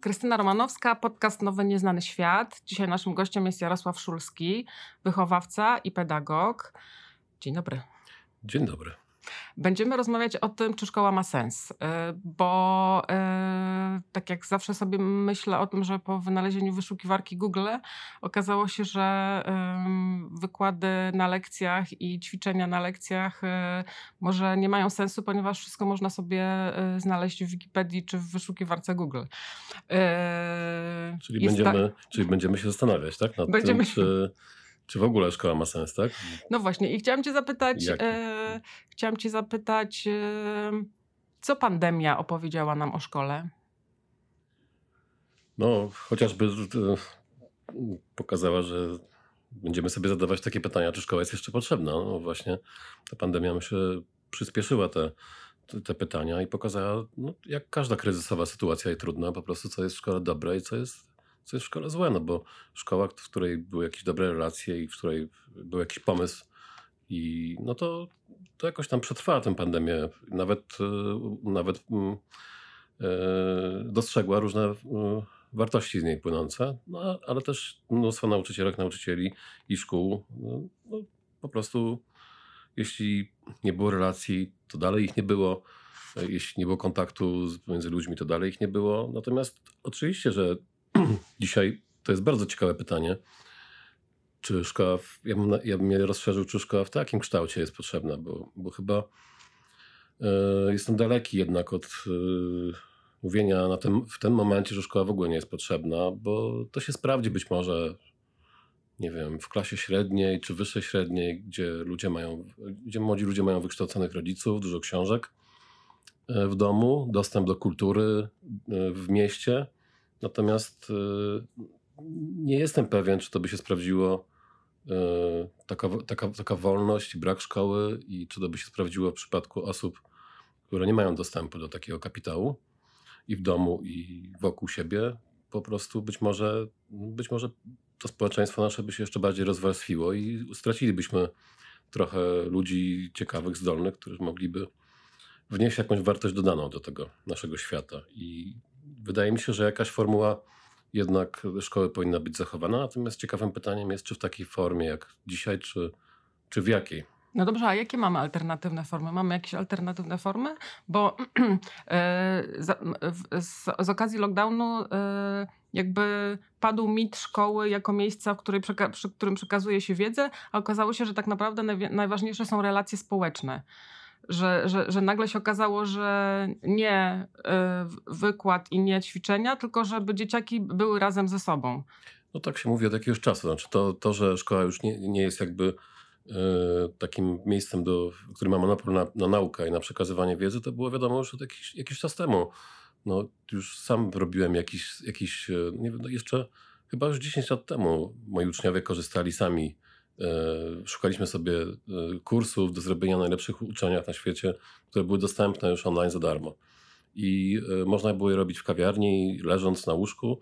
Krystyna Romanowska, podcast Nowy Nieznany Świat. Dzisiaj naszym gościem jest Jarosław Szulski, wychowawca i pedagog. Dzień dobry. Dzień dobry. Będziemy rozmawiać o tym, czy szkoła ma sens, y, bo y, tak jak zawsze sobie myślę o tym, że po wynalezieniu wyszukiwarki Google okazało się, że wykłady na lekcjach i ćwiczenia na lekcjach y, może nie mają sensu, ponieważ wszystko można sobie znaleźć w Wikipedii czy w wyszukiwarce Google. Czyli, będziemy, ta... czyli będziemy się zastanawiać, tak? Nad będziemy... tym, czy czy w ogóle szkoła ma sens, tak? No właśnie i chciałam cię zapytać, e, chciałam cię zapytać, e, co pandemia opowiedziała nam o szkole? No, chociażby e, pokazała, że będziemy sobie zadawać takie pytania, czy szkoła jest jeszcze potrzebna. No właśnie ta pandemia myślę przyspieszyła te, te, te pytania i pokazała, no, jak każda kryzysowa sytuacja jest trudna, po prostu co jest w szkole dobre i co jest co jest w szkole złe, no bo szkoła, w której były jakieś dobre relacje i w której był jakiś pomysł i no to, to jakoś tam przetrwała tę pandemię. Nawet, e, nawet mm, e, dostrzegła różne e, wartości z niej płynące, no, ale też mnóstwo nauczycielek, nauczycieli i szkół no, no, po prostu jeśli nie było relacji, to dalej ich nie było. Jeśli nie było kontaktu między ludźmi, to dalej ich nie było. Natomiast oczywiście, że Dzisiaj to jest bardzo ciekawe pytanie. Czy szkoła, w, ja, bym, ja bym je rozszerzył, czy szkoła w takim kształcie jest potrzebna, bo, bo chyba y, jestem daleki jednak od y, mówienia na tym, w tym momencie, że szkoła w ogóle nie jest potrzebna, bo to się sprawdzi być może, nie wiem, w klasie średniej czy wyższej średniej, gdzie ludzie mają, gdzie młodzi ludzie mają wykształconych rodziców, dużo książek y, w domu, dostęp do kultury w mieście Natomiast y, nie jestem pewien, czy to by się sprawdziło y, taka, taka, taka wolność, brak szkoły i czy to by się sprawdziło w przypadku osób, które nie mają dostępu do takiego kapitału i w domu, i wokół siebie. Po prostu być może, być może to społeczeństwo nasze by się jeszcze bardziej rozwarstwiło i stracilibyśmy trochę ludzi ciekawych, zdolnych, którzy mogliby wnieść jakąś wartość dodaną do tego naszego świata. I wydaje mi się, że jakaś formuła jednak szkoły powinna być zachowana. Natomiast ciekawym pytaniem jest, czy w takiej formie jak dzisiaj, czy, czy w jakiej. No dobrze, a jakie mamy alternatywne formy? Mamy jakieś alternatywne formy? Bo e, z, z, okazji lockdownu e, jakby padł mit szkoły jako miejsca, w której przy którym przekazuje się wiedzę, a okazało się, że tak naprawdę najważniejsze są relacje społeczne że, że, że nagle się okazało, że nie y, wykład i nie ćwiczenia, tylko żeby dzieciaki były razem ze sobą. No tak się mówi od jakiegoś czasu. Znaczy to, to że szkoła już nie, nie jest jakby y, takim miejscem, do, który ma monopol na, na naukę i na przekazywanie wiedzy, to było wiadomo już od jakiś, jakiś czas temu. No, już sam robiłem jakiś, jakiś y, nie wiem, no jeszcze chyba już 10 lat temu moi uczniowie korzystali sami E, szukaliśmy sobie e, kursów do zrobienia najlepszych uczelniach na świecie, które były dostępne już online za darmo. I e, można było je robić w kawiarni, leżąc na łóżku,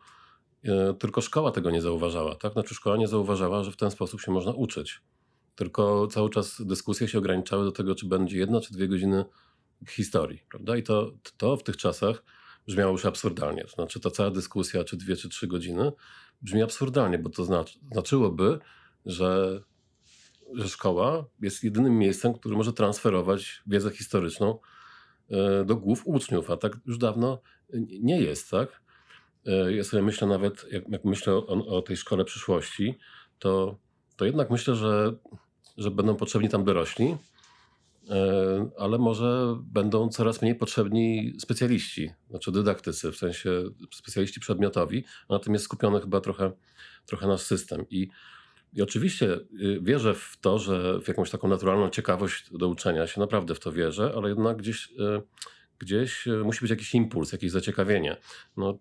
tylko szkoła tego nie zauważała. Tak? Znaczy, szkoła nie zauważała, że w ten sposób się można uczyć. Tylko cały czas dyskusje się ograniczały do tego, czy będzie jedna czy dwie godziny historii. Prawda? I to, to w tych czasach brzmiało już absurdalnie. Znaczy, ta cała dyskusja, czy dwie, czy trzy godziny, brzmi absurdalnie, bo to znaczy, znaczyłoby, że, że szkoła jest jedynym miejscem, które może transferować wiedzę historyczną e, do głów uczniów, a tak już dawno nie jest, tak? E, ja sobie myślę nawet, jak, jak myślę o, o, tej szkole przyszłości, to, to jednak myślę, że, że będą potrzebni tam dorośli, e, ale może będą coraz mniej potrzebni specjaliści, znaczy dydaktycy, w sensie specjaliści przedmiotowi, a na tym jest skupiony chyba trochę, trochę nasz system. I i oczywiście y, wierzę w to, że w jakąś taką naturalną ciekawość do uczenia się, naprawdę w to wierzę, ale jednak gdzieś, y, gdzieś y, musi być jakiś impuls, jakieś zaciekawienie. No,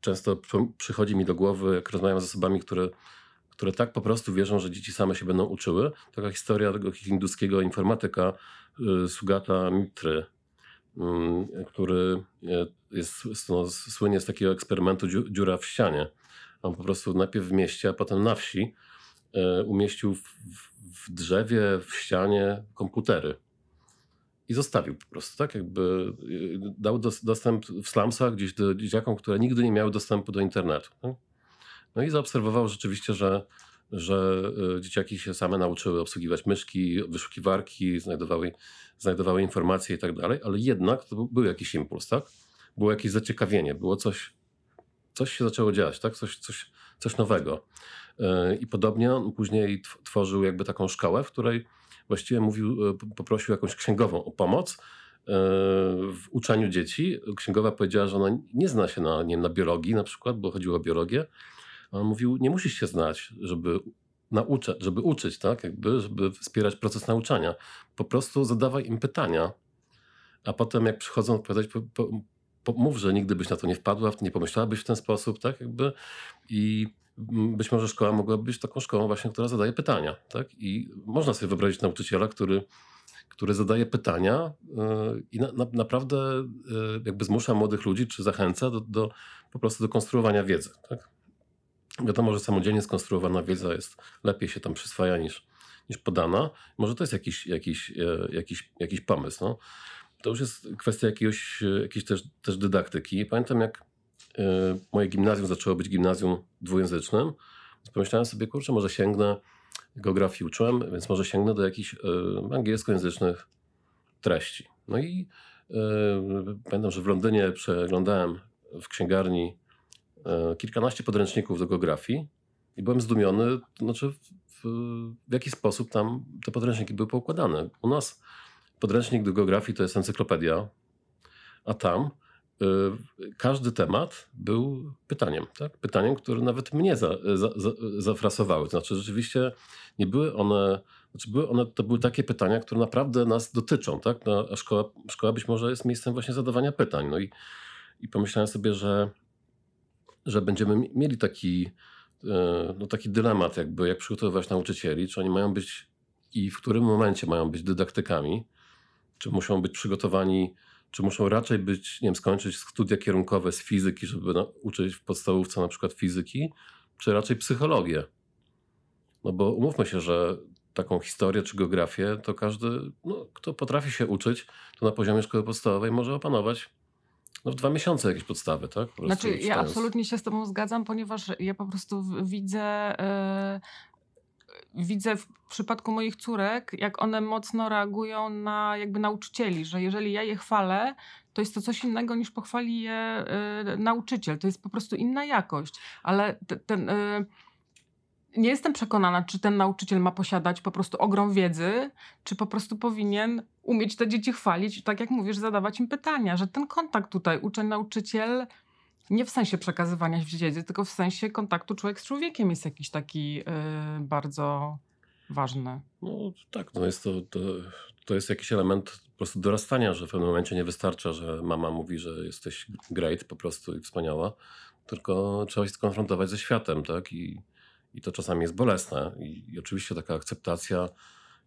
często przychodzi mi do głowy, jak rozmawiam z osobami, które, które tak po prostu wierzą, że dzieci same się będą uczyły. Taka historia tego hinduskiego informatyka Sugata Mitry, mm, który jest, no, słynie z takiego eksperymentu dziura w ścianie. On po prostu najpierw w mieście, a potem na wsi umieścił w, w drzewie, w ścianie komputery i zostawił po prostu, tak? Jakby y, dał dostęp w slumsach gdzieś do dzieciakom, które nigdy nie miały dostępu do internetu. Tak? No i zaobserwował rzeczywiście, że, że y, dzieciaki się same nauczyły obsługiwać myszki, wyszukiwarki, znajdowały, znajdowały informacje i tak dalej, ale jednak to był jakiś impuls, tak? Było jakieś zaciekawienie, było coś, coś się zaczęło dziać, tak? Coś, coś, coś nowego. Y, I podobnie on później tworzył jakby taką szkołę, w której właściwie mówił, e, poprosił jakąś księgową o pomoc e, w uczeniu dzieci. Księgowa powiedziała, że ona nie zna się na, nie wiem, na biologii na przykład, bo chodziło o biologię. On mówił, nie musisz się znać, żeby nauczać, żeby uczyć, tak? Jakby, żeby wspierać proces nauczania. Po prostu zadawaj im pytania, a potem jak przychodzą odpowiadać, po, po, po, mów, że nigdy byś na to nie wpadła, nie pomyślałabyś w ten sposób, tak? Jakby i być może szkoła mogłaby być taką szkołą właśnie, która zadaje pytania. Tak? I można sobie wyobrazić nauczyciela, który, który zadaje pytania yy, i na, na, naprawdę yy, jakby zmusza młodych ludzi, czy zachęca do, do, po prostu do konstruowania wiedzy. Tak? Wiadomo, że samodzielnie skonstruowana wiedza jest lepiej się tam przyswaja niż, niż podana. Może to jest jakiś, jakiś, yy, jakiś, jakiś pomysł. No. To już jest kwestia jakiegoś, jakiejś też, też dydaktyki. Pamiętam, jak Y, moje gimnazjum zaczęło być gimnazjum dwujęzycznym. Więc pomyślałem sobie, kurczę, może sięgnę, geografii uczyłem, więc może sięgnę do jakichś y, angielskojęzycznych treści. No i y, pamiętam, że w Londynie przeglądałem w księgarni kilkanaście podręczników do geografii i byłem zdumiony, to znaczy w, w jaki sposób tam te podręczniki były poukładane. U nas podręcznik do geografii to jest encyklopedia, a tam Y, każdy temat był pytaniem, tak? Pytaniem, które nawet mnie za, za, za, zafrasowały. Znaczy, rzeczywiście nie były one, znaczy były one, to były takie pytania, które naprawdę nas dotyczą, tak? No, szkoła, szkoła być może jest miejscem właśnie zadawania pytań. No i, i pomyślałem sobie, że, że będziemy mieli taki, y, no, taki dylemat, jakby jak przygotowywać nauczycieli, czy oni mają być i w którym momencie mają być dydaktykami, czy muszą być przygotowani czy muszą raczej być, nie wiem, skończyć studia kierunkowe z fizyki, żeby uczyć w podstawówce na przykład fizyki, czy raczej psychologię? No bo umówmy się, że taką historię czy geografię to każdy, no, kto potrafi się uczyć, to na poziomie szkoły podstawowej może opanować no, w dwa miesiące jakieś podstawy, tak? Znaczy, ja absolutnie się z Tobą zgadzam, ponieważ ja po prostu widzę yy, widzę w przypadku moich córek, jak one mocno reagują na jakby nauczycieli, że jeżeli ja je chwalę, to jest to coś innego niż pochwali je y, nauczyciel. To jest po prostu inna jakość. Ale te, ten. Y, nie jestem przekonana, czy ten nauczyciel ma posiadać po prostu ogrom wiedzy, czy po prostu powinien umieć te dzieci chwalić, tak jak mówisz, zadawać im pytania, że ten kontakt tutaj uczeń-nauczyciel nie w sensie przekazywania wiedzy, tylko w sensie kontaktu człowiek z człowiekiem jest jakiś taki yy, bardzo ważny. No tak, no jest to, to, to jest jakiś element po prostu dorastania, że w pewnym momencie nie wystarcza, że mama mówi, że jesteś great po prostu i wspaniała, tylko trzeba się skonfrontować ze światem, tak? I, i to czasami jest bolesne. I, I, oczywiście taka akceptacja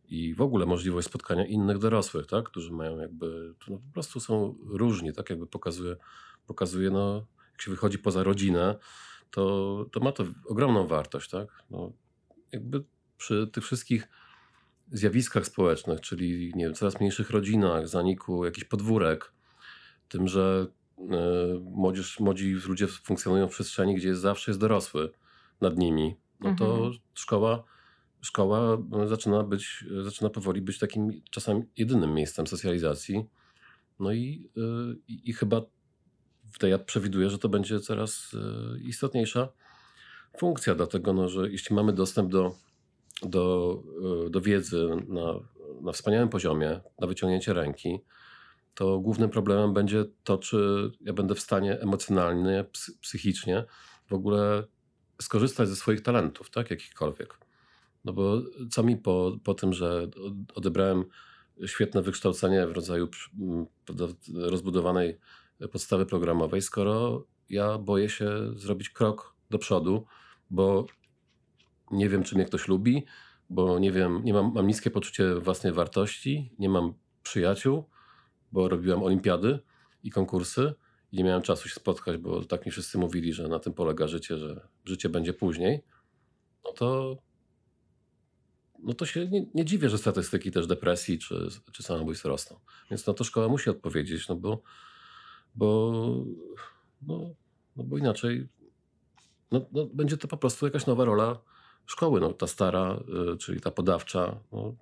i w ogóle możliwość spotkania innych dorosłych, tak? Którzy mają jakby, no po prostu są różni, tak? Jakby pokazuje, pokazuje no, jak się wychodzi poza rodzinę, to, to ma to ogromną wartość, tak? No, jakby przy tych wszystkich zjawiskach społecznych, czyli nie wiem, coraz mniejszych rodzinach, zaniku jakichś podwórek, tym, że y, młodzież, młodzi ludzie funkcjonują w przestrzeni, gdzie jest, zawsze jest dorosły nad nimi, no to mhm. szkoła, szkoła zaczyna być, zaczyna powoli być takim czasem jedynym miejscem socjalizacji. No i, y, i chyba tutaj ja przewiduję, że to będzie coraz e, istotniejsza funkcja, dlatego no, że jeśli mamy dostęp do, do, e, do wiedzy na, na wspaniałym poziomie, na wyciągnięcie ręki, to głównym problemem będzie to, czy ja będę w stanie emocjonalnie, psychicznie w ogóle skorzystać ze swoich talentów, tak, jakichkolwiek. No bo co mi po, po tym, że odebrałem świetne wykształcenie w rodzaju rozbudowanej podstawy programowej, skoro ja boję się zrobić krok do przodu, bo nie wiem, czy mnie ktoś lubi, bo nie wiem, nie mam, mam niskie poczucie własnej wartości, nie mam przyjaciół, bo robiłem olimpiady i konkursy i nie miałem czasu się spotkać, bo tak mi wszyscy mówili, że na tym polega życie, że życie będzie później, no to no to się nie, nie dziwię, że statystyki też depresji czy, czy samobójstw rosną. Więc na to szkoła musi odpowiedzieć, no bo, bo, no, no bo inaczej no, no będzie to po prostu jakaś nowa rola szkoły. No, ta stara, y, czyli ta podawcza, no,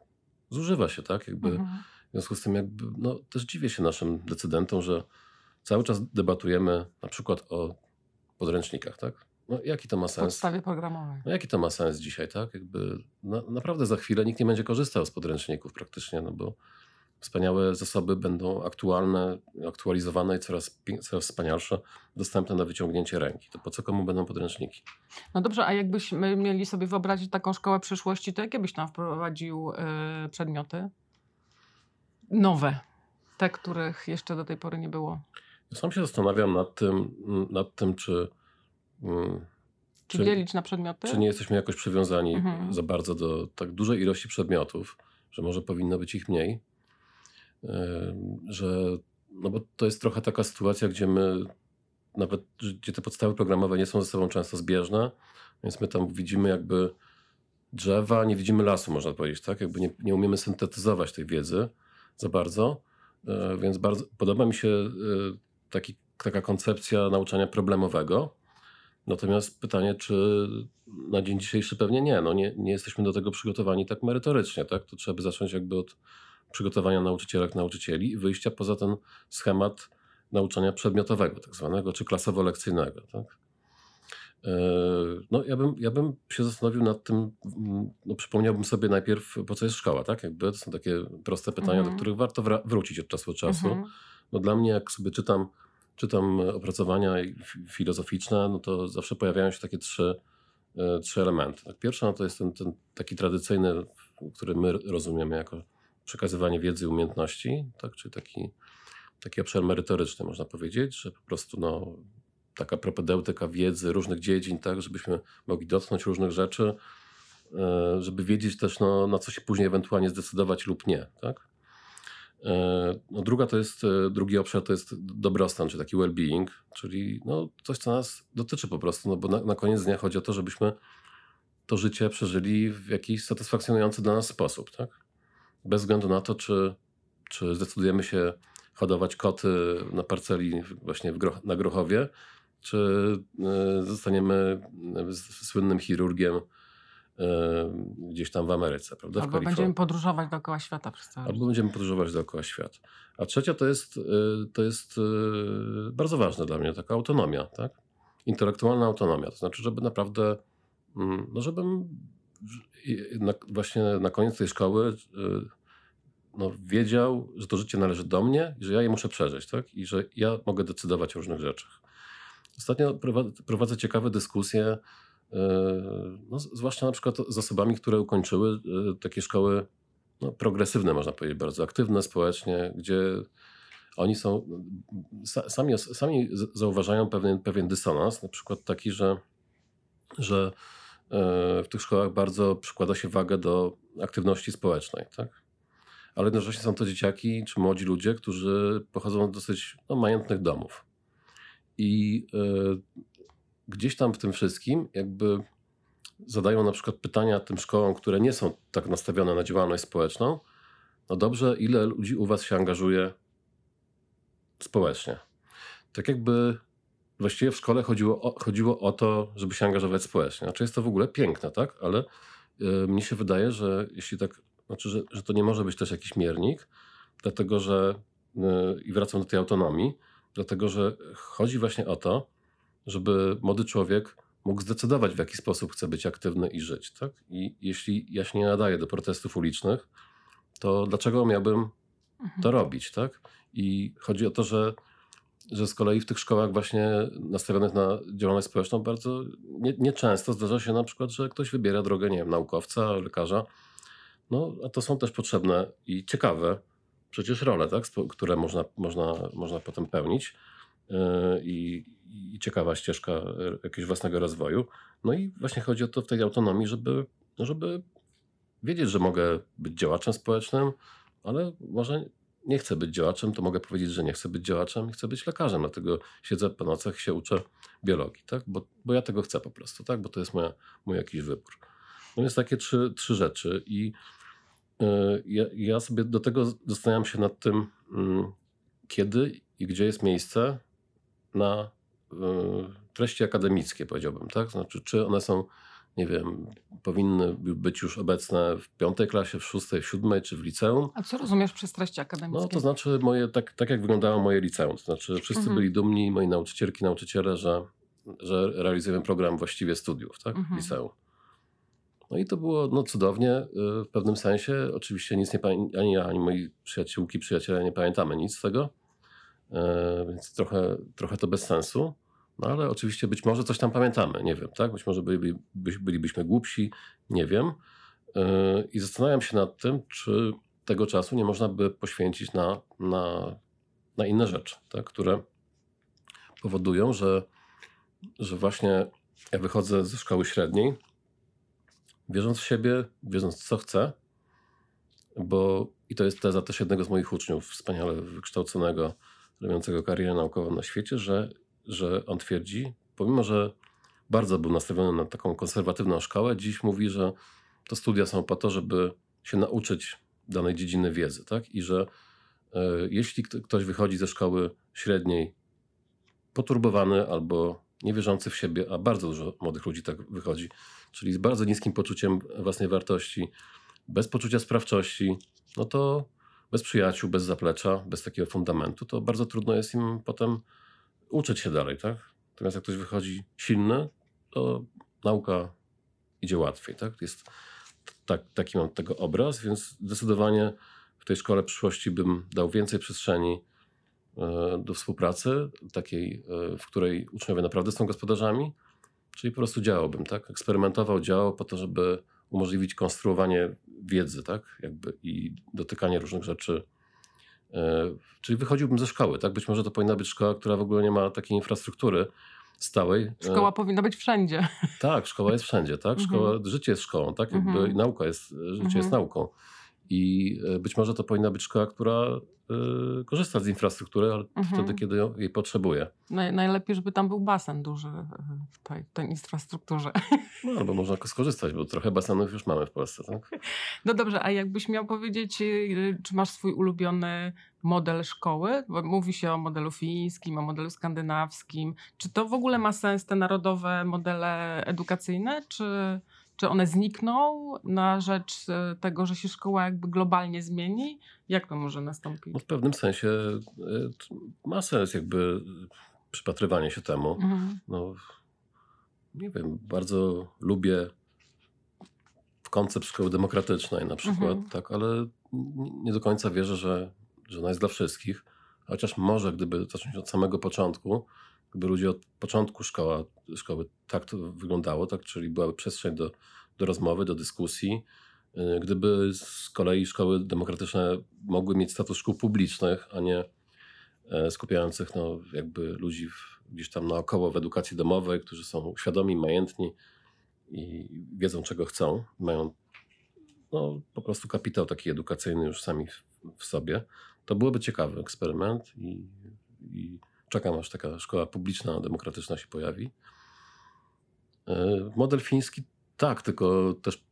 zużywa się, tak? Jakby, Mhm. W związku z tym jakby, no, też dziwię się naszym decydentom, że cały czas debatujemy na przykład o podręcznikach, tak? No, jaki to ma W sens? podstawie programowej. No jaki to ma sens dzisiaj, tak? Jakby na, naprawdę za chwilę nikt nie będzie korzystał z podręczników praktycznie, no bo wspaniałe zasoby będą aktualne, aktualizowane i coraz, coraz wspanialsze, dostępne na wyciągnięcie ręki. To po co komu będą podręczniki? No dobrze, a jakbyśmy mieli sobie wyobrazić taką szkołę przyszłości, to jakie byś tam wprowadził y, przedmioty? Nowe. Te, których jeszcze do tej pory nie było. Ja sam się zastanawiam nad tym, nad tym czy, mm, Czy, Czy- dzielić na przedmioty? czy nie jesteśmy jakoś przywiązani Mhm. za bardzo do tak dużej ilości przedmiotów, że może powinno być ich mniej. Że, no bo to jest trochę taka sytuacja, gdzie my nawet, gdzie te podstawy programowe nie są ze sobą często zbieżne, więc my tam widzimy jakby drzewa, nie widzimy lasu, można powiedzieć, tak? Jakby nie, nie umiemy syntetyzować tej wiedzy za bardzo, E, więc bardzo podoba mi się e, taki, taka koncepcja nauczania problemowego. Natomiast pytanie, czy na dzień dzisiejszy pewnie nie. No nie, nie jesteśmy do tego przygotowani tak merytorycznie, tak? To trzeba by zacząć jakby od przygotowania nauczycielek, nauczycieli i wyjścia poza ten schemat nauczania przedmiotowego, tak zwanego, czy klasowo-lekcyjnego, tak? E, No, ja bym, ja bym się zastanowił nad tym, mm, no, przypomniałbym sobie najpierw, po co jest szkoła, tak? Jakby to są takie proste pytania, Mhm. do których warto wrócić od czasu do czasu. Mhm. No dla mnie, jak sobie czytam, czytam opracowania filozoficzne, no to zawsze pojawiają się takie trzy, e, trzy elementy. Tak, pierwsza no to jest ten, ten taki tradycyjny, który my rozumiemy jako przekazywanie wiedzy i umiejętności, tak, czyli taki, taki obszar merytoryczny, można powiedzieć, że po prostu no, taka propedeutyka wiedzy różnych dziedzin, tak, żebyśmy mogli dotknąć różnych rzeczy, e, żeby wiedzieć też, no, na co się później ewentualnie zdecydować lub nie. Tak? E, No druga to jest, e, drugi obszar to jest dobrostan, czy taki well-being, czyli no coś, co nas dotyczy po prostu, no bo na, na koniec dnia chodzi o to, żebyśmy to życie przeżyli w jakiś satysfakcjonujący dla nas sposób, tak? Bez względu na to, czy, czy zdecydujemy się hodować koty na parceli właśnie Groch, na Grochowie, czy e, zostaniemy e, słynnym chirurgiem e, gdzieś tam w Ameryce, prawda? W Albo Kalifornii. będziemy podróżować dookoła świata przez cały Albo będziemy podróżować dookoła świata. A trzecia to jest, y, to jest y, bardzo ważne dla mnie, taka autonomia, tak? Intelektualna autonomia. To znaczy, żeby naprawdę, mm, no żebym na, właśnie na koniec tej szkoły y, no, wiedział, że to życie należy do mnie i że ja je muszę przeżyć, tak? I że ja mogę decydować o różnych rzeczach. Ostatnio prowa- prowadzę ciekawe dyskusje, y, no, zwłaszcza na przykład z osobami, które ukończyły y, takie szkoły no, progresywne, można powiedzieć, bardzo aktywne społecznie, gdzie oni są, sa- sami, sami zauważają pewien, pewien dysonans, na przykład taki, że, że e, w tych szkołach bardzo przykłada się wagę do aktywności społecznej, tak? Ale jednocześnie są to dzieciaki czy młodzi ludzie, którzy pochodzą z dosyć no, majętnych domów. I e, gdzieś tam w tym wszystkim jakby zadają na przykład pytania tym szkołom, które nie są tak nastawione na działalność społeczną, no dobrze, ile ludzi u was się angażuje społecznie? Tak jakby właściwie w szkole chodziło o, chodziło o to, żeby się angażować społecznie. Znaczy jest to w ogóle piękne, tak? Ale y, mnie się wydaje, że jeśli tak, znaczy, że, że to nie może być też jakiś miernik, dlatego że, y, i wracam do tej autonomii, dlatego że chodzi właśnie o to, żeby młody człowiek mógł zdecydować, w jaki sposób chce być aktywny i żyć. Tak? I jeśli ja się nie nadaję do protestów ulicznych, to dlaczego miałbym Mhm. to robić? Tak? I chodzi o to, że, że z kolei w tych szkołach właśnie nastawionych na działalność społeczną bardzo nie- nieczęsto zdarza się na przykład, że ktoś wybiera drogę, nie wiem, naukowca, lekarza. No, a to są też potrzebne i ciekawe przecież role, tak? które można, można, można potem pełnić. Yy, I, i ciekawa ścieżka e, jakiegoś własnego rozwoju. No i właśnie chodzi o to w tej autonomii, żeby, żeby wiedzieć, że mogę być działaczem społecznym, ale może nie chcę być działaczem, to mogę powiedzieć, że nie chcę być działaczem i chcę być lekarzem. Dlatego siedzę po nocach i się uczę biologii, tak? bo, bo ja tego chcę po prostu, tak? bo to jest moja, mój jakiś wybór. No więc takie trzy, trzy rzeczy i yy, ja, ja, sobie do tego zastanawiam się nad tym, yy, kiedy i gdzie jest miejsce na yy, treści akademickie, powiedziałbym, tak? Znaczy, czy one są nie wiem, powinny być już obecne w piątej klasie, w szóstej, w siódmej czy w liceum. A co rozumiesz przez treści akademickie? No to znaczy moje, tak, tak jak wyglądało moje liceum. To znaczy wszyscy mhm. byli dumni, moi nauczycielki, nauczyciele, że, że realizujemy program właściwie studiów tak, mhm. w liceum. No i to było no, cudownie y, w pewnym sensie. Oczywiście nic nie ani ja, ani moi przyjaciółki, przyjaciele nie pamiętamy nic z tego, e, więc trochę, trochę to bez sensu. No ale oczywiście być może coś tam pamiętamy, nie wiem, tak? Być może byli, by, bylibyśmy głupsi, nie wiem. Yy, I zastanawiam się nad tym, czy tego czasu nie można by poświęcić na, na, na inne rzeczy, tak? które powodują, że, że właśnie ja wychodzę ze szkoły średniej, wierząc w siebie, wierząc co chcę, bo i to jest teza też jednego z moich uczniów, wspaniale wykształconego, robiącego karierę naukową na świecie, że że on twierdzi, pomimo że bardzo był nastawiony na taką konserwatywną szkołę, dziś mówi, że to studia są po to, żeby się nauczyć danej dziedziny wiedzy, tak? I że y, jeśli ktoś wychodzi ze szkoły średniej poturbowany albo niewierzący w siebie, a bardzo dużo młodych ludzi tak wychodzi, czyli z bardzo niskim poczuciem własnej wartości, bez poczucia sprawczości, no to bez przyjaciół, bez zaplecza, bez takiego fundamentu, to bardzo trudno jest im potem uczyć się dalej, tak? Natomiast jak ktoś wychodzi silny, to nauka idzie łatwiej, tak? Jest tak, taki mam tego obraz, więc zdecydowanie w tej szkole przyszłości bym dał więcej przestrzeni do współpracy, takiej, e, w której uczniowie naprawdę są gospodarzami, czyli po prostu działałbym, tak? Eksperymentował, działał po to, żeby umożliwić konstruowanie wiedzy, tak? Jakby i dotykanie różnych rzeczy E, czyli wychodziłbym ze szkoły, tak? Być może to powinna być szkoła, która w ogóle nie ma takiej infrastruktury stałej. E, szkoła powinna być wszędzie. Tak, szkoła jest wszędzie, tak? Szkoła, mhm. Życie jest szkołą, tak? Jakby mhm. nauka jest, życie jest mhm. nauką. I e, być może to powinna być szkoła, która y, korzysta z infrastruktury, ale mhm. wtedy, kiedy jej potrzebuje. Naj, najlepiej, żeby tam był basen duży w tej, w tej infrastrukturze. No, albo można skorzystać, bo trochę basenów już mamy w Polsce. Tak? No dobrze, a jakbyś miał powiedzieć, czy masz swój ulubiony model szkoły? Bo mówi się o modelu fińskim, o modelu skandynawskim. Czy to w ogóle ma sens, te narodowe modele edukacyjne, czy czy one znikną na rzecz e, tego, że się szkoła jakby globalnie zmieni? Jak to może nastąpić? No w pewnym sensie e, ma sens jakby przypatrywanie się temu. Mhm. No, nie wiem, bardzo lubię koncept szkoły demokratycznej na przykład, mhm. tak, ale nie do końca wierzę, że, że ona jest dla wszystkich. Chociaż może, gdyby zacząć od samego początku, gdyby ludzie od początku szkoła, szkoły tak to wyglądało, tak, czyli była przestrzeń do, do rozmowy, do dyskusji. Y, gdyby z kolei szkoły demokratyczne mogły mieć status szkół publicznych, a nie e, skupiających no, jakby ludzi w, gdzieś tam naokoło w edukacji domowej, którzy są świadomi, majętni i wiedzą czego chcą, mają no, po prostu kapitał taki edukacyjny już sami w, w sobie, to byłoby ciekawy eksperyment i, i Czekam, aż taka szkoła publiczna, demokratyczna się pojawi. E, model fiński tak, tylko też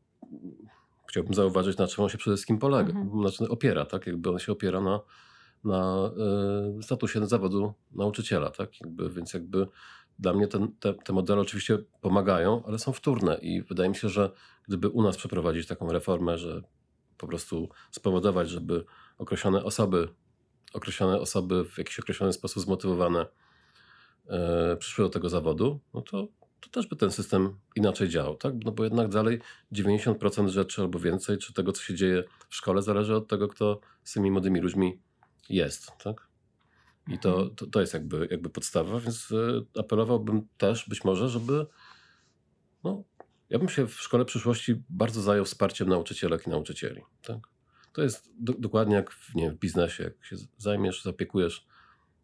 chciałbym zauważyć, na czym on się przede wszystkim polega, mhm. znaczy opiera, tak? Jakby on się opiera na, na y, statusie zawodu nauczyciela, tak? Jakby, więc jakby dla mnie ten, te, te modele oczywiście pomagają, ale są wtórne i wydaje mi się, że gdyby u nas przeprowadzić taką reformę, że po prostu spowodować, żeby określone osoby określone osoby w jakiś określony sposób zmotywowane e, przyszły do tego zawodu, no to, to też by ten system inaczej działał, tak? No bo jednak dalej 90% rzeczy albo więcej, czy tego, co się dzieje w szkole, zależy od tego, kto z tymi młodymi ludźmi jest, tak? I to, mhm. to, to jest jakby, jakby podstawa, więc e, apelowałbym też być może, żeby no, ja bym się w szkole przyszłości bardzo zajął wsparciem nauczycielek i nauczycieli. Tak? To jest do, dokładnie jak w, nie, w biznesie. Jak się zajmiesz, zaopiekujesz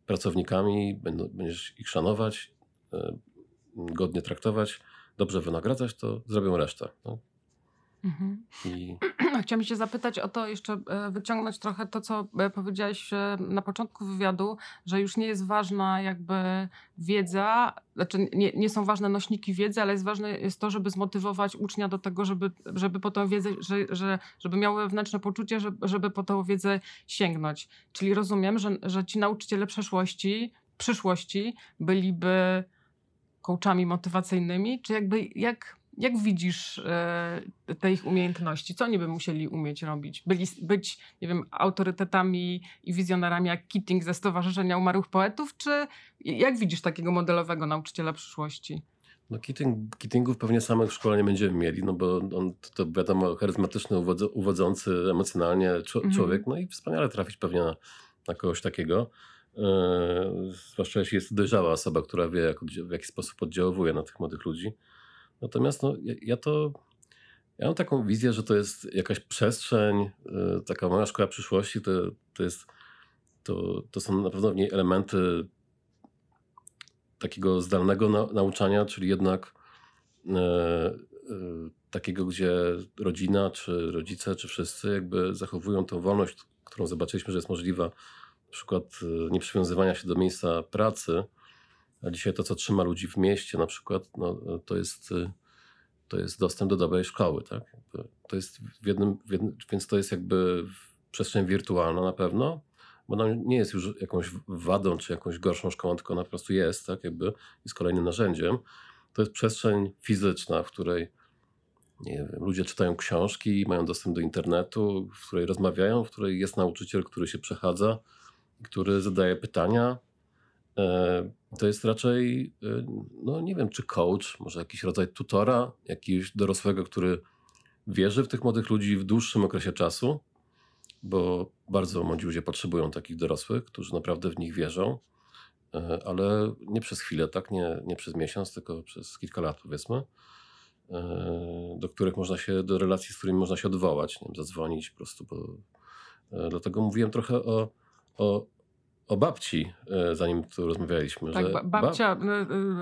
pracownikami, będziesz ich szanować, e, godnie traktować, dobrze wynagradzać, to zrobią resztę. No. Mhm. I Chciałam się zapytać o to, jeszcze e, wyciągnąć trochę to, co e, powiedziałeś e, na początku wywiadu, że już nie jest ważna jakby wiedza, znaczy nie, nie są ważne nośniki wiedzy, ale jest ważne jest to, żeby zmotywować ucznia do tego, żeby, żeby po tą wiedzę, że, że, żeby miał wewnętrzne poczucie, żeby, żeby po tą wiedzę sięgnąć. Czyli rozumiem, że, że ci nauczyciele przeszłości, przyszłości byliby coachami motywacyjnymi, czy jakby jak jak widzisz e, te ich umiejętności? Co oni by musieli umieć robić? Byli, być, nie wiem, autorytetami i wizjonerami jak Keating ze Stowarzyszenia Umarłych Poetów? Czy jak widzisz takiego modelowego nauczyciela przyszłości? No Keating, Keatingów pewnie samych w szkole nie będziemy mieli, no bo on to wiadomo charyzmatyczny, uwodz- uwodzący emocjonalnie Mhm. człowiek, no i wspaniale trafić pewnie na, na kogoś takiego. E, zwłaszcza jeśli jest dojrzała osoba, która wie, jak, w jaki sposób oddziałuje na tych młodych ludzi. Natomiast no, ja, ja to. Ja mam taką wizję, że to jest jakaś przestrzeń, e, taka moja szkoła przyszłości, to, to jest. To, to są na pewno w niej elementy takiego zdalnego na, nauczania, czyli jednak e, e, takiego, gdzie rodzina, czy rodzice, czy wszyscy jakby zachowują tą wolność, którą zobaczyliśmy, że jest możliwa, na przykład nieprzywiązywania się do miejsca pracy, a dzisiaj to, co trzyma ludzi w mieście na przykład, no, to, jest, e, to jest dostęp do dobrej szkoły. Tak? To jest w jednym, w jednym, więc to jest jakby przestrzeń wirtualna na pewno, bo ona nie jest już jakąś wadą czy jakąś gorszą szkołą, tylko ona po prostu jest, tak, jakby jest kolejnym narzędziem. To jest przestrzeń fizyczna, w której wiem, ludzie czytają książki, mają dostęp do internetu, w której rozmawiają, w której jest nauczyciel, który się przechadza, który zadaje pytania. E, To jest raczej, e, no nie wiem, czy coach, może jakiś rodzaj tutora, jakiegoś dorosłego, który wierzy w tych młodych ludzi w dłuższym okresie czasu, bo bardzo młodzi ludzie potrzebują takich dorosłych, którzy naprawdę w nich wierzą, e, ale nie przez chwilę, tak? Nie, nie przez miesiąc, tylko przez kilka lat, powiedzmy, do których można się, do relacji, z którymi można się odwołać, nie wiem, zadzwonić po prostu. Bo, dlatego mówiłem trochę o, o, o babci, e, zanim tu rozmawialiśmy. Tak, ba- babcia,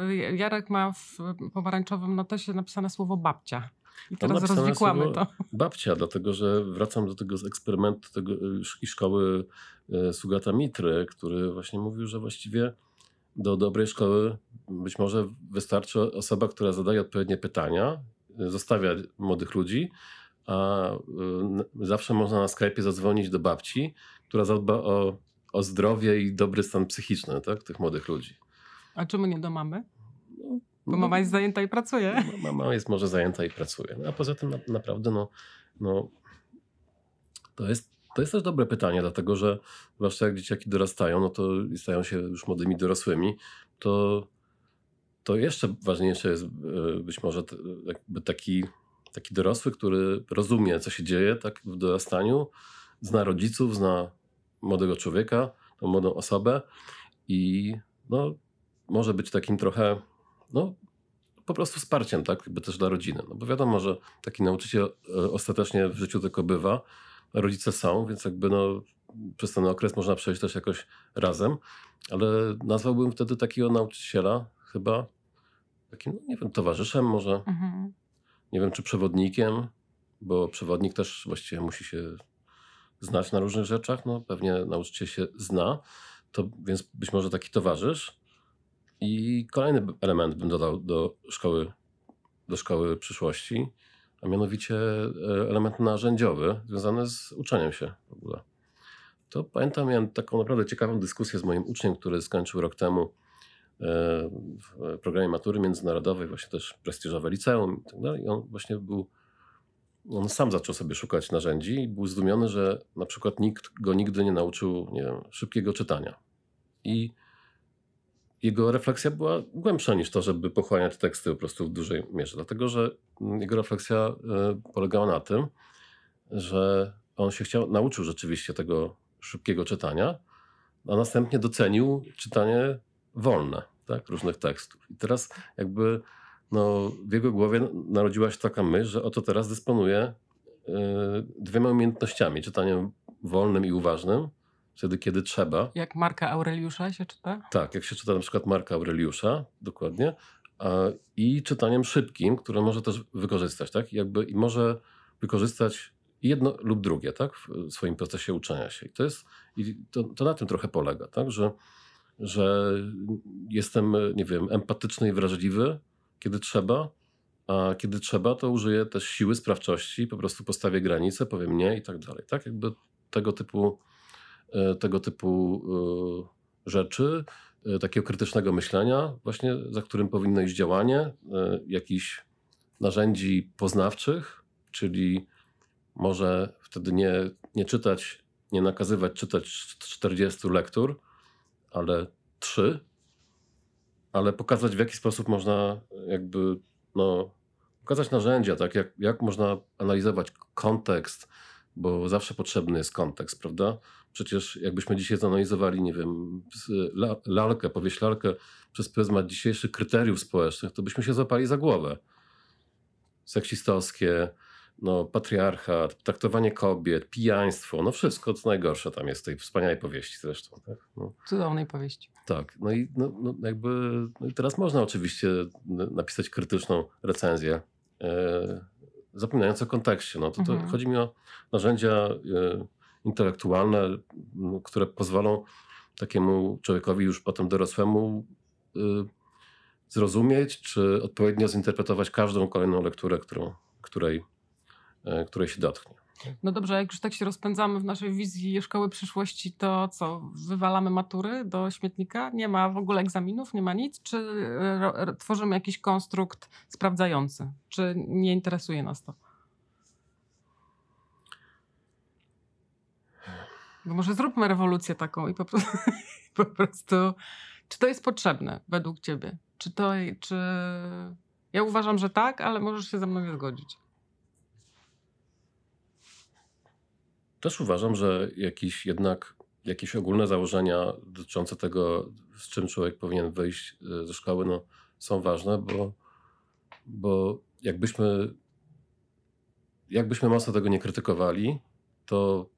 y, y, Jarek ma w pomarańczowym notesie napisane słowo babcia. I teraz No, rozwikłamy to. babcia, dlatego że wracam do tego z eksperymentu tego, i szkoły Sugata Mitry, który właśnie mówił, że właściwie do dobrej szkoły być może wystarczy osoba, która zadaje odpowiednie pytania, zostawia młodych ludzi, a zawsze można na Skype'ie zadzwonić do babci, która zadba o, o zdrowie i dobry stan psychiczny tak, tych młodych ludzi. A czemu nie do mamy? No, Bo mama jest zajęta i pracuje. no, Mama jest może zajęta i pracuje. No, a poza tym na, naprawdę no, no, to, jest, to jest też dobre pytanie, dlatego że zwłaszcza jak dzieciaki dorastają, no to i stają się już młodymi dorosłymi, to, to jeszcze ważniejsze jest e, być może taki, taki dorosły, który rozumie, co się dzieje tak w dorastaniu, zna rodziców, zna młodego człowieka, tą młodą osobę i no, może być takim trochę no, po prostu wsparciem, tak, jakby też dla rodziny. No bo wiadomo, że taki nauczyciel e, ostatecznie w życiu tylko bywa, rodzice są, więc jakby no, przez ten okres można przejść też jakoś razem, ale nazwałbym wtedy takiego nauczyciela chyba takim, no, nie wiem, towarzyszem może, Mhm. nie wiem, czy przewodnikiem, bo przewodnik też właściwie musi się znać na różnych rzeczach, no pewnie nauczyciel się zna, to więc być może taki towarzysz. I kolejny element bym dodał do szkoły, do szkoły przyszłości, a mianowicie e, element narzędziowy związany z uczeniem się w ogóle. To pamiętam, miałem taką naprawdę ciekawą dyskusję z moim uczniem, który skończył rok temu e, w programie matury międzynarodowej, właśnie też prestiżowe liceum i tak dalej. I on właśnie był, on sam zaczął sobie szukać narzędzi i był zdumiony, że na przykład nikt go nigdy nie nauczył, nie wiem, szybkiego czytania. I jego refleksja była głębsza niż to, żeby pochłaniać teksty po prostu w dużej mierze. Dlatego, że jego refleksja e, polegała na tym, że on się chciał, nauczył rzeczywiście tego szybkiego czytania, a następnie docenił czytanie wolne, tak, różnych tekstów. I teraz jakby no, w jego głowie narodziła się taka myśl, że oto teraz dysponuje e, dwiema umiejętnościami, czytaniem wolnym i uważnym, wtedy, kiedy trzeba. Jak Marka Aureliusza się czyta? Tak, jak się czyta na przykład Marka Aureliusza, dokładnie, a, i czytaniem szybkim, które może też wykorzystać, tak? Jakby, I może wykorzystać jedno lub drugie, tak? W swoim procesie uczenia się. I to jest, i to, to na tym trochę polega, tak? Że, że jestem, nie wiem, empatyczny i wrażliwy, kiedy trzeba, a kiedy trzeba, to użyję też siły sprawczości, po prostu postawię granice, powiem nie i tak dalej, tak? Jakby tego typu, e, tego typu e, rzeczy, e, takiego krytycznego myślenia, właśnie za którym powinno iść działanie, jakichś narzędzi poznawczych, czyli może wtedy nie, nie czytać, nie nakazywać czytać 40 lektur, ale 3, ale pokazać w jaki sposób można jakby no, pokazać narzędzia, tak jak, jak można analizować kontekst, bo zawsze potrzebny jest kontekst, prawda? Przecież jakbyśmy dzisiaj zanalizowali, nie wiem, lalkę, powieść lalkę przez pryzmat dzisiejszych kryteriów społecznych, to byśmy się złapali za głowę. Seksistowskie, no, patriarchat, traktowanie kobiet, pijaństwo, no wszystko co najgorsze tam jest w tej wspaniałej powieści zresztą. Tak? No. Cudownej powieści. Tak, no i no, no jakby no i teraz można oczywiście napisać krytyczną recenzję, e, zapominając o kontekście. No, to, to mhm. Chodzi mi o narzędzia e, intelektualne, które pozwolą takiemu człowiekowi już potem dorosłemu e, zrozumieć, czy odpowiednio zinterpretować każdą kolejną lekturę, którą, której której się dotknie. No dobrze, jak już tak się rozpędzamy w naszej wizji szkoły przyszłości, to co, wywalamy matury do śmietnika? Nie ma w ogóle egzaminów, nie ma nic? Czy e, tworzymy jakiś konstrukt sprawdzający? Czy nie interesuje nas to? Bo może zróbmy rewolucję taką i po prostu, po prostu czy to jest potrzebne według ciebie? Czy to, czy... Ja uważam, że tak, ale możesz się ze mną nie zgodzić. Też uważam, że jakiś jednak jakieś ogólne założenia dotyczące tego, z czym człowiek powinien wyjść e, ze szkoły, no, są ważne, bo, bo jakbyśmy, jakbyśmy mocno tego nie krytykowali, to,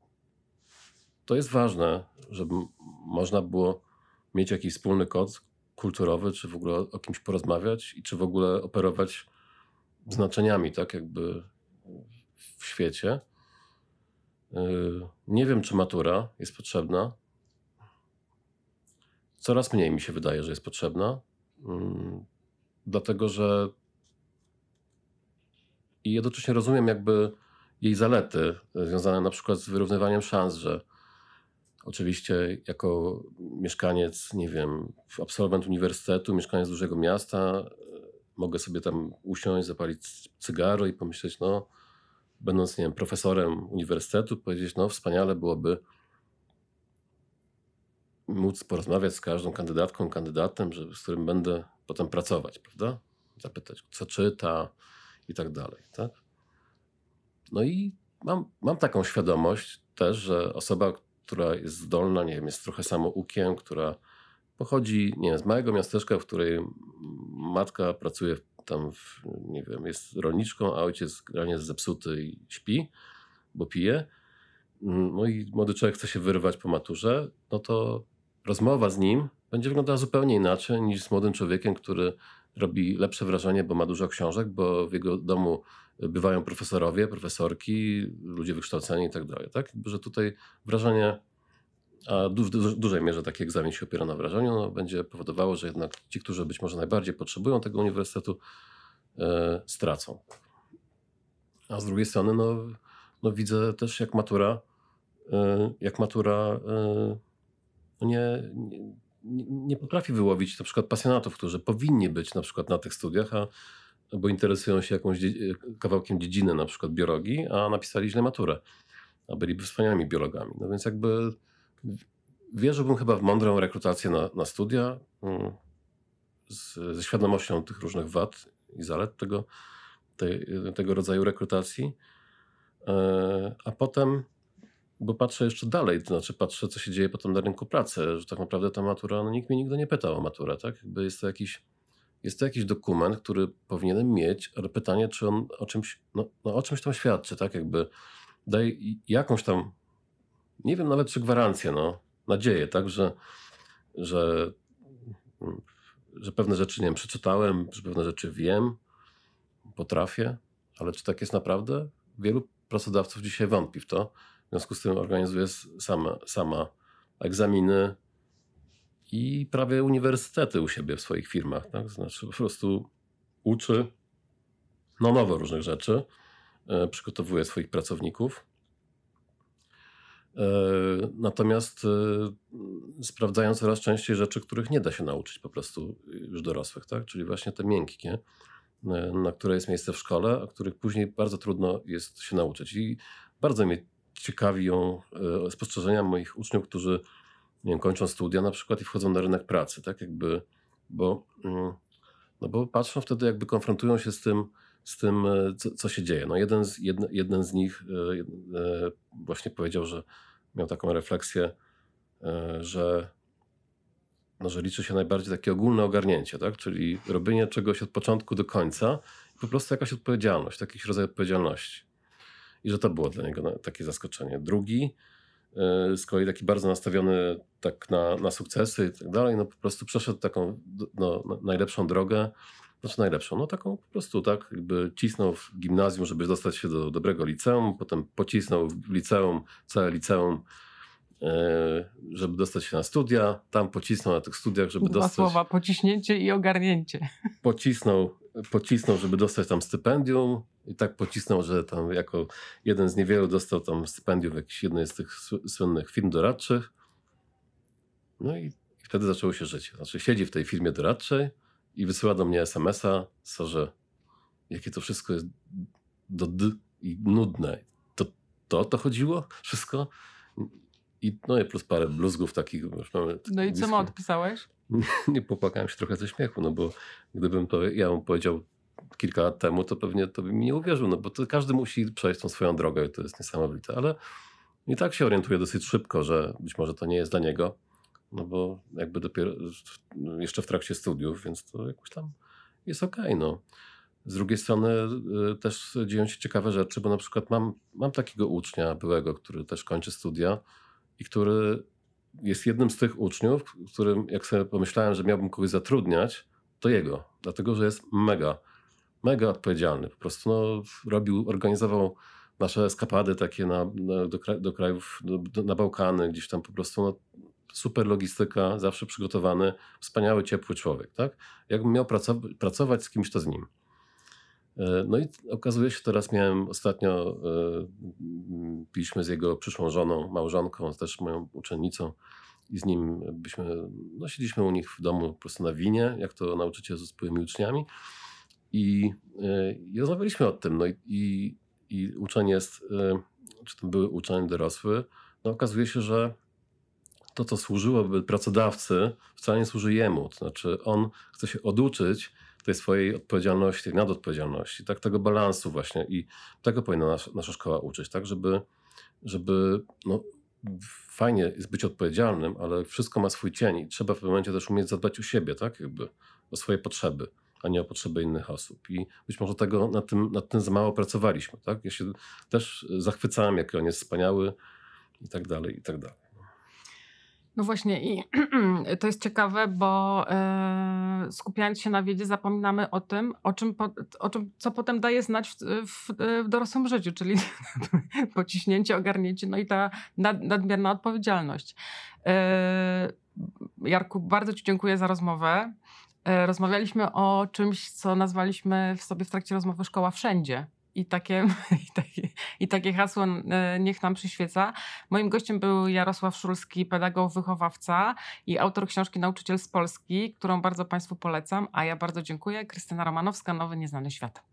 to jest ważne, żeby można było mieć jakiś wspólny kod kulturowy, czy w ogóle o kimś porozmawiać i czy w ogóle operować znaczeniami, tak jakby w świecie. Yy, nie wiem, czy matura jest potrzebna. Coraz mniej mi się wydaje, że jest potrzebna. Yy, dlatego, że i jednocześnie rozumiem jakby jej zalety związane na przykład z wyrównywaniem szans, że oczywiście jako mieszkaniec, nie wiem, absolwent uniwersytetu, mieszkaniec dużego miasta, mogę sobie tam usiąść, zapalić cygaro i pomyśleć, no będąc, nie wiem, profesorem uniwersytetu, powiedzieć, no wspaniale byłoby móc porozmawiać z każdą kandydatką, kandydatem, z którym będę potem pracować, prawda? Zapytać, co czyta i tak dalej, tak? No i mam, mam taką świadomość też, że osoba, która jest zdolna, nie wiem, jest trochę samoukiem, która pochodzi, nie wiem, z małego miasteczka, w której matka pracuje w tam, w, nie wiem, jest rolniczką, a ojciec granie jest zepsuty i śpi, bo pije. Mm, no i młody człowiek chce się wyrwać po maturze, no to rozmowa z nim będzie wyglądała zupełnie inaczej niż z młodym człowiekiem, który robi lepsze wrażenie, bo ma dużo książek, bo w jego domu bywają profesorowie, profesorki, ludzie wykształceni i tak dalej. Tak? Że tutaj wrażenie, a w du dużej mierze taki egzamin się opiera na wrażeniu, no, będzie powodowało, że jednak ci, którzy być może najbardziej potrzebują tego uniwersytetu, e, stracą. A z drugiej strony, no, no widzę też jak matura, e, jak matura e, no nie, nie, nie, potrafi wyłowić na przykład pasjonatów, którzy powinni być na przykład na tych studiach, a, bo interesują się jakąś kawałkiem dziedziny, na przykład biologii, a napisali źle maturę, a byliby wspaniałymi biologami. No więc jakby wierzyłbym chyba w mądrą rekrutację na, na studia mm, z, ze świadomością tych różnych wad i zalet tego, tego rodzaju rekrutacji. E, a potem, bo patrzę jeszcze dalej, to znaczy patrzę, co się dzieje potem na rynku pracy, że tak naprawdę ta matura, no nikt mnie nigdy nie pytał o maturę, tak? Jakby jest to jakiś, jest to jakiś dokument, który powinienem mieć, ale pytanie, czy on o czymś, no, no o czymś tam świadczy, tak? Jakby daje jakąś tam, nie wiem nawet czy gwarancję, no, nadzieję, tak, że, że, że pewne rzeczy, nie wiem, przeczytałem, że pewne rzeczy wiem, potrafię, ale czy tak jest naprawdę? Wielu pracodawców dzisiaj wątpi w to. W związku z tym organizuje sama, sama egzaminy i prawie uniwersytety u siebie w swoich firmach. Tak? Znaczy po prostu uczy no nowo różnych rzeczy, e, przygotowuje swoich pracowników. E, natomiast e, sprawdzają coraz częściej rzeczy, których nie da się nauczyć po prostu już dorosłych, tak? czyli właśnie te miękkie, na które jest miejsce w szkole, a których później bardzo trudno jest się nauczyć. I bardzo mnie ciekawią spostrzeżenia moich uczniów, którzy nie wiem, kończą studia na przykład i wchodzą na rynek pracy, tak jakby, bo, mm, no bo patrzą wtedy, jakby konfrontują się z tym, z tym e, co, co się dzieje. No jeden, z, jeden, jeden z nich e, e, właśnie powiedział, że miał taką refleksję, że, no, że liczy się najbardziej takie ogólne ogarnięcie, tak? czyli robienie czegoś od początku do końca i po prostu jakaś odpowiedzialność, jakiś rodzaj odpowiedzialności. I że to było dla niego takie zaskoczenie. Drugi, z kolei taki bardzo nastawiony tak na, na sukcesy i tak dalej, no po prostu przeszedł taką no, najlepszą drogę, znaczy najlepszą, no taką po prostu tak, jakby cisnął w gimnazjum, żeby dostać się do dobrego liceum, potem pocisnął w liceum, całe liceum, e, żeby dostać się na studia, tam pocisnął na tych studiach, żeby Dwa dostać... słowa, pociśnięcie i ogarnięcie. Pocisnął, pocisnął, żeby dostać tam stypendium, i tak pocisnął, że tam jako jeden z niewielu dostał tam stypendium w jakiejś jednej z tych słynnych firm doradczych. No i, i wtedy zaczęło się życie. Znaczy siedzi w tej firmie doradczej i wysyła do mnie SMS-a, że jakie to wszystko jest do d i nudne. To to, to chodziło? Wszystko? I, no i plus parę bluzgów takich. Już mamy no i co mu odpisałeś? Nie popłakałem się trochę ze śmiechu, no bo gdybym to ja mu powiedział kilka lat temu, to pewnie to by mi nie uwierzył, no bo to każdy musi przejść tą swoją drogę i to jest niesamowite, ale i tak się orientuje dosyć szybko, że być może to nie jest dla niego, no bo jakby dopiero jeszcze w trakcie studiów, więc to jakoś tam jest okej, okay, no. Z drugiej strony y, też dzieją się ciekawe rzeczy, bo na przykład mam, mam takiego ucznia byłego, który też kończy studia i który jest jednym z tych uczniów, którym jak sobie pomyślałem, że miałbym kogoś zatrudniać, to jego, dlatego że jest mega mega odpowiedzialny. Po prostu no, robił, organizował nasze eskapady takie na, na do, do, krajów, do, na Bałkany, gdzieś tam po prostu no, super logistyka, zawsze przygotowany, wspaniały, ciepły człowiek. Tak? Jakbym miał pracować, pracować z kimś, to z nim. E, no i okazuje się, teraz miałem ostatnio, e, piliśmy z jego przyszłą żoną, małżonką, też moją uczennicą i z nim byśmy, no siedzieliśmy u nich w domu po prostu na winie, jak to nauczyciel z swoimi uczniami. I, e, i rozmawialiśmy o tym. No i, i, i uczeń jest, czy to były uczeń dorosły, no okazuje się, że to, co służyłoby pracodawcy, wcale nie służy jemu. To znaczy, on chce się oduczyć tej swojej odpowiedzialności, tej nadodpowiedzialności, tak, tego balansu właśnie. I tego powinna nasza, szkoła uczyć, tak, żeby, żeby no, fajnie jest być odpowiedzialnym, ale wszystko ma swój cień i trzeba w pewnym momencie też umieć zadbać o siebie, tak, jakby o swoje potrzeby a nie o potrzeby innych osób. I być może tego nad tym, nad tym za mało pracowaliśmy. Tak? Ja się też zachwycałem, jaki on jest wspaniały i tak dalej, i tak dalej. No właśnie i to jest ciekawe, bo e, skupiając się na wiedzie zapominamy o tym, o czym, po, o czym co potem daje znać w, w, w dorosłym życiu, czyli pociśnięcie, ogarnięcie, no i ta nad, nadmierna odpowiedzialność. E, Jarku, bardzo Ci dziękuję za rozmowę. E, rozmawialiśmy o czymś, co nazwaliśmy w sobie w trakcie rozmowy szkoła wszędzie. I takie, i takie, I takie hasło e, niech nam przyświeca. Moim gościem był Jarosław Szulski, pedagog, wychowawca i autor książki Nauczyciel z Polski, którą bardzo Państwu polecam, a ja bardzo dziękuję. Krystyna Romanowska, Nowy Nieznany Świat.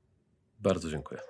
Bardzo dziękuję.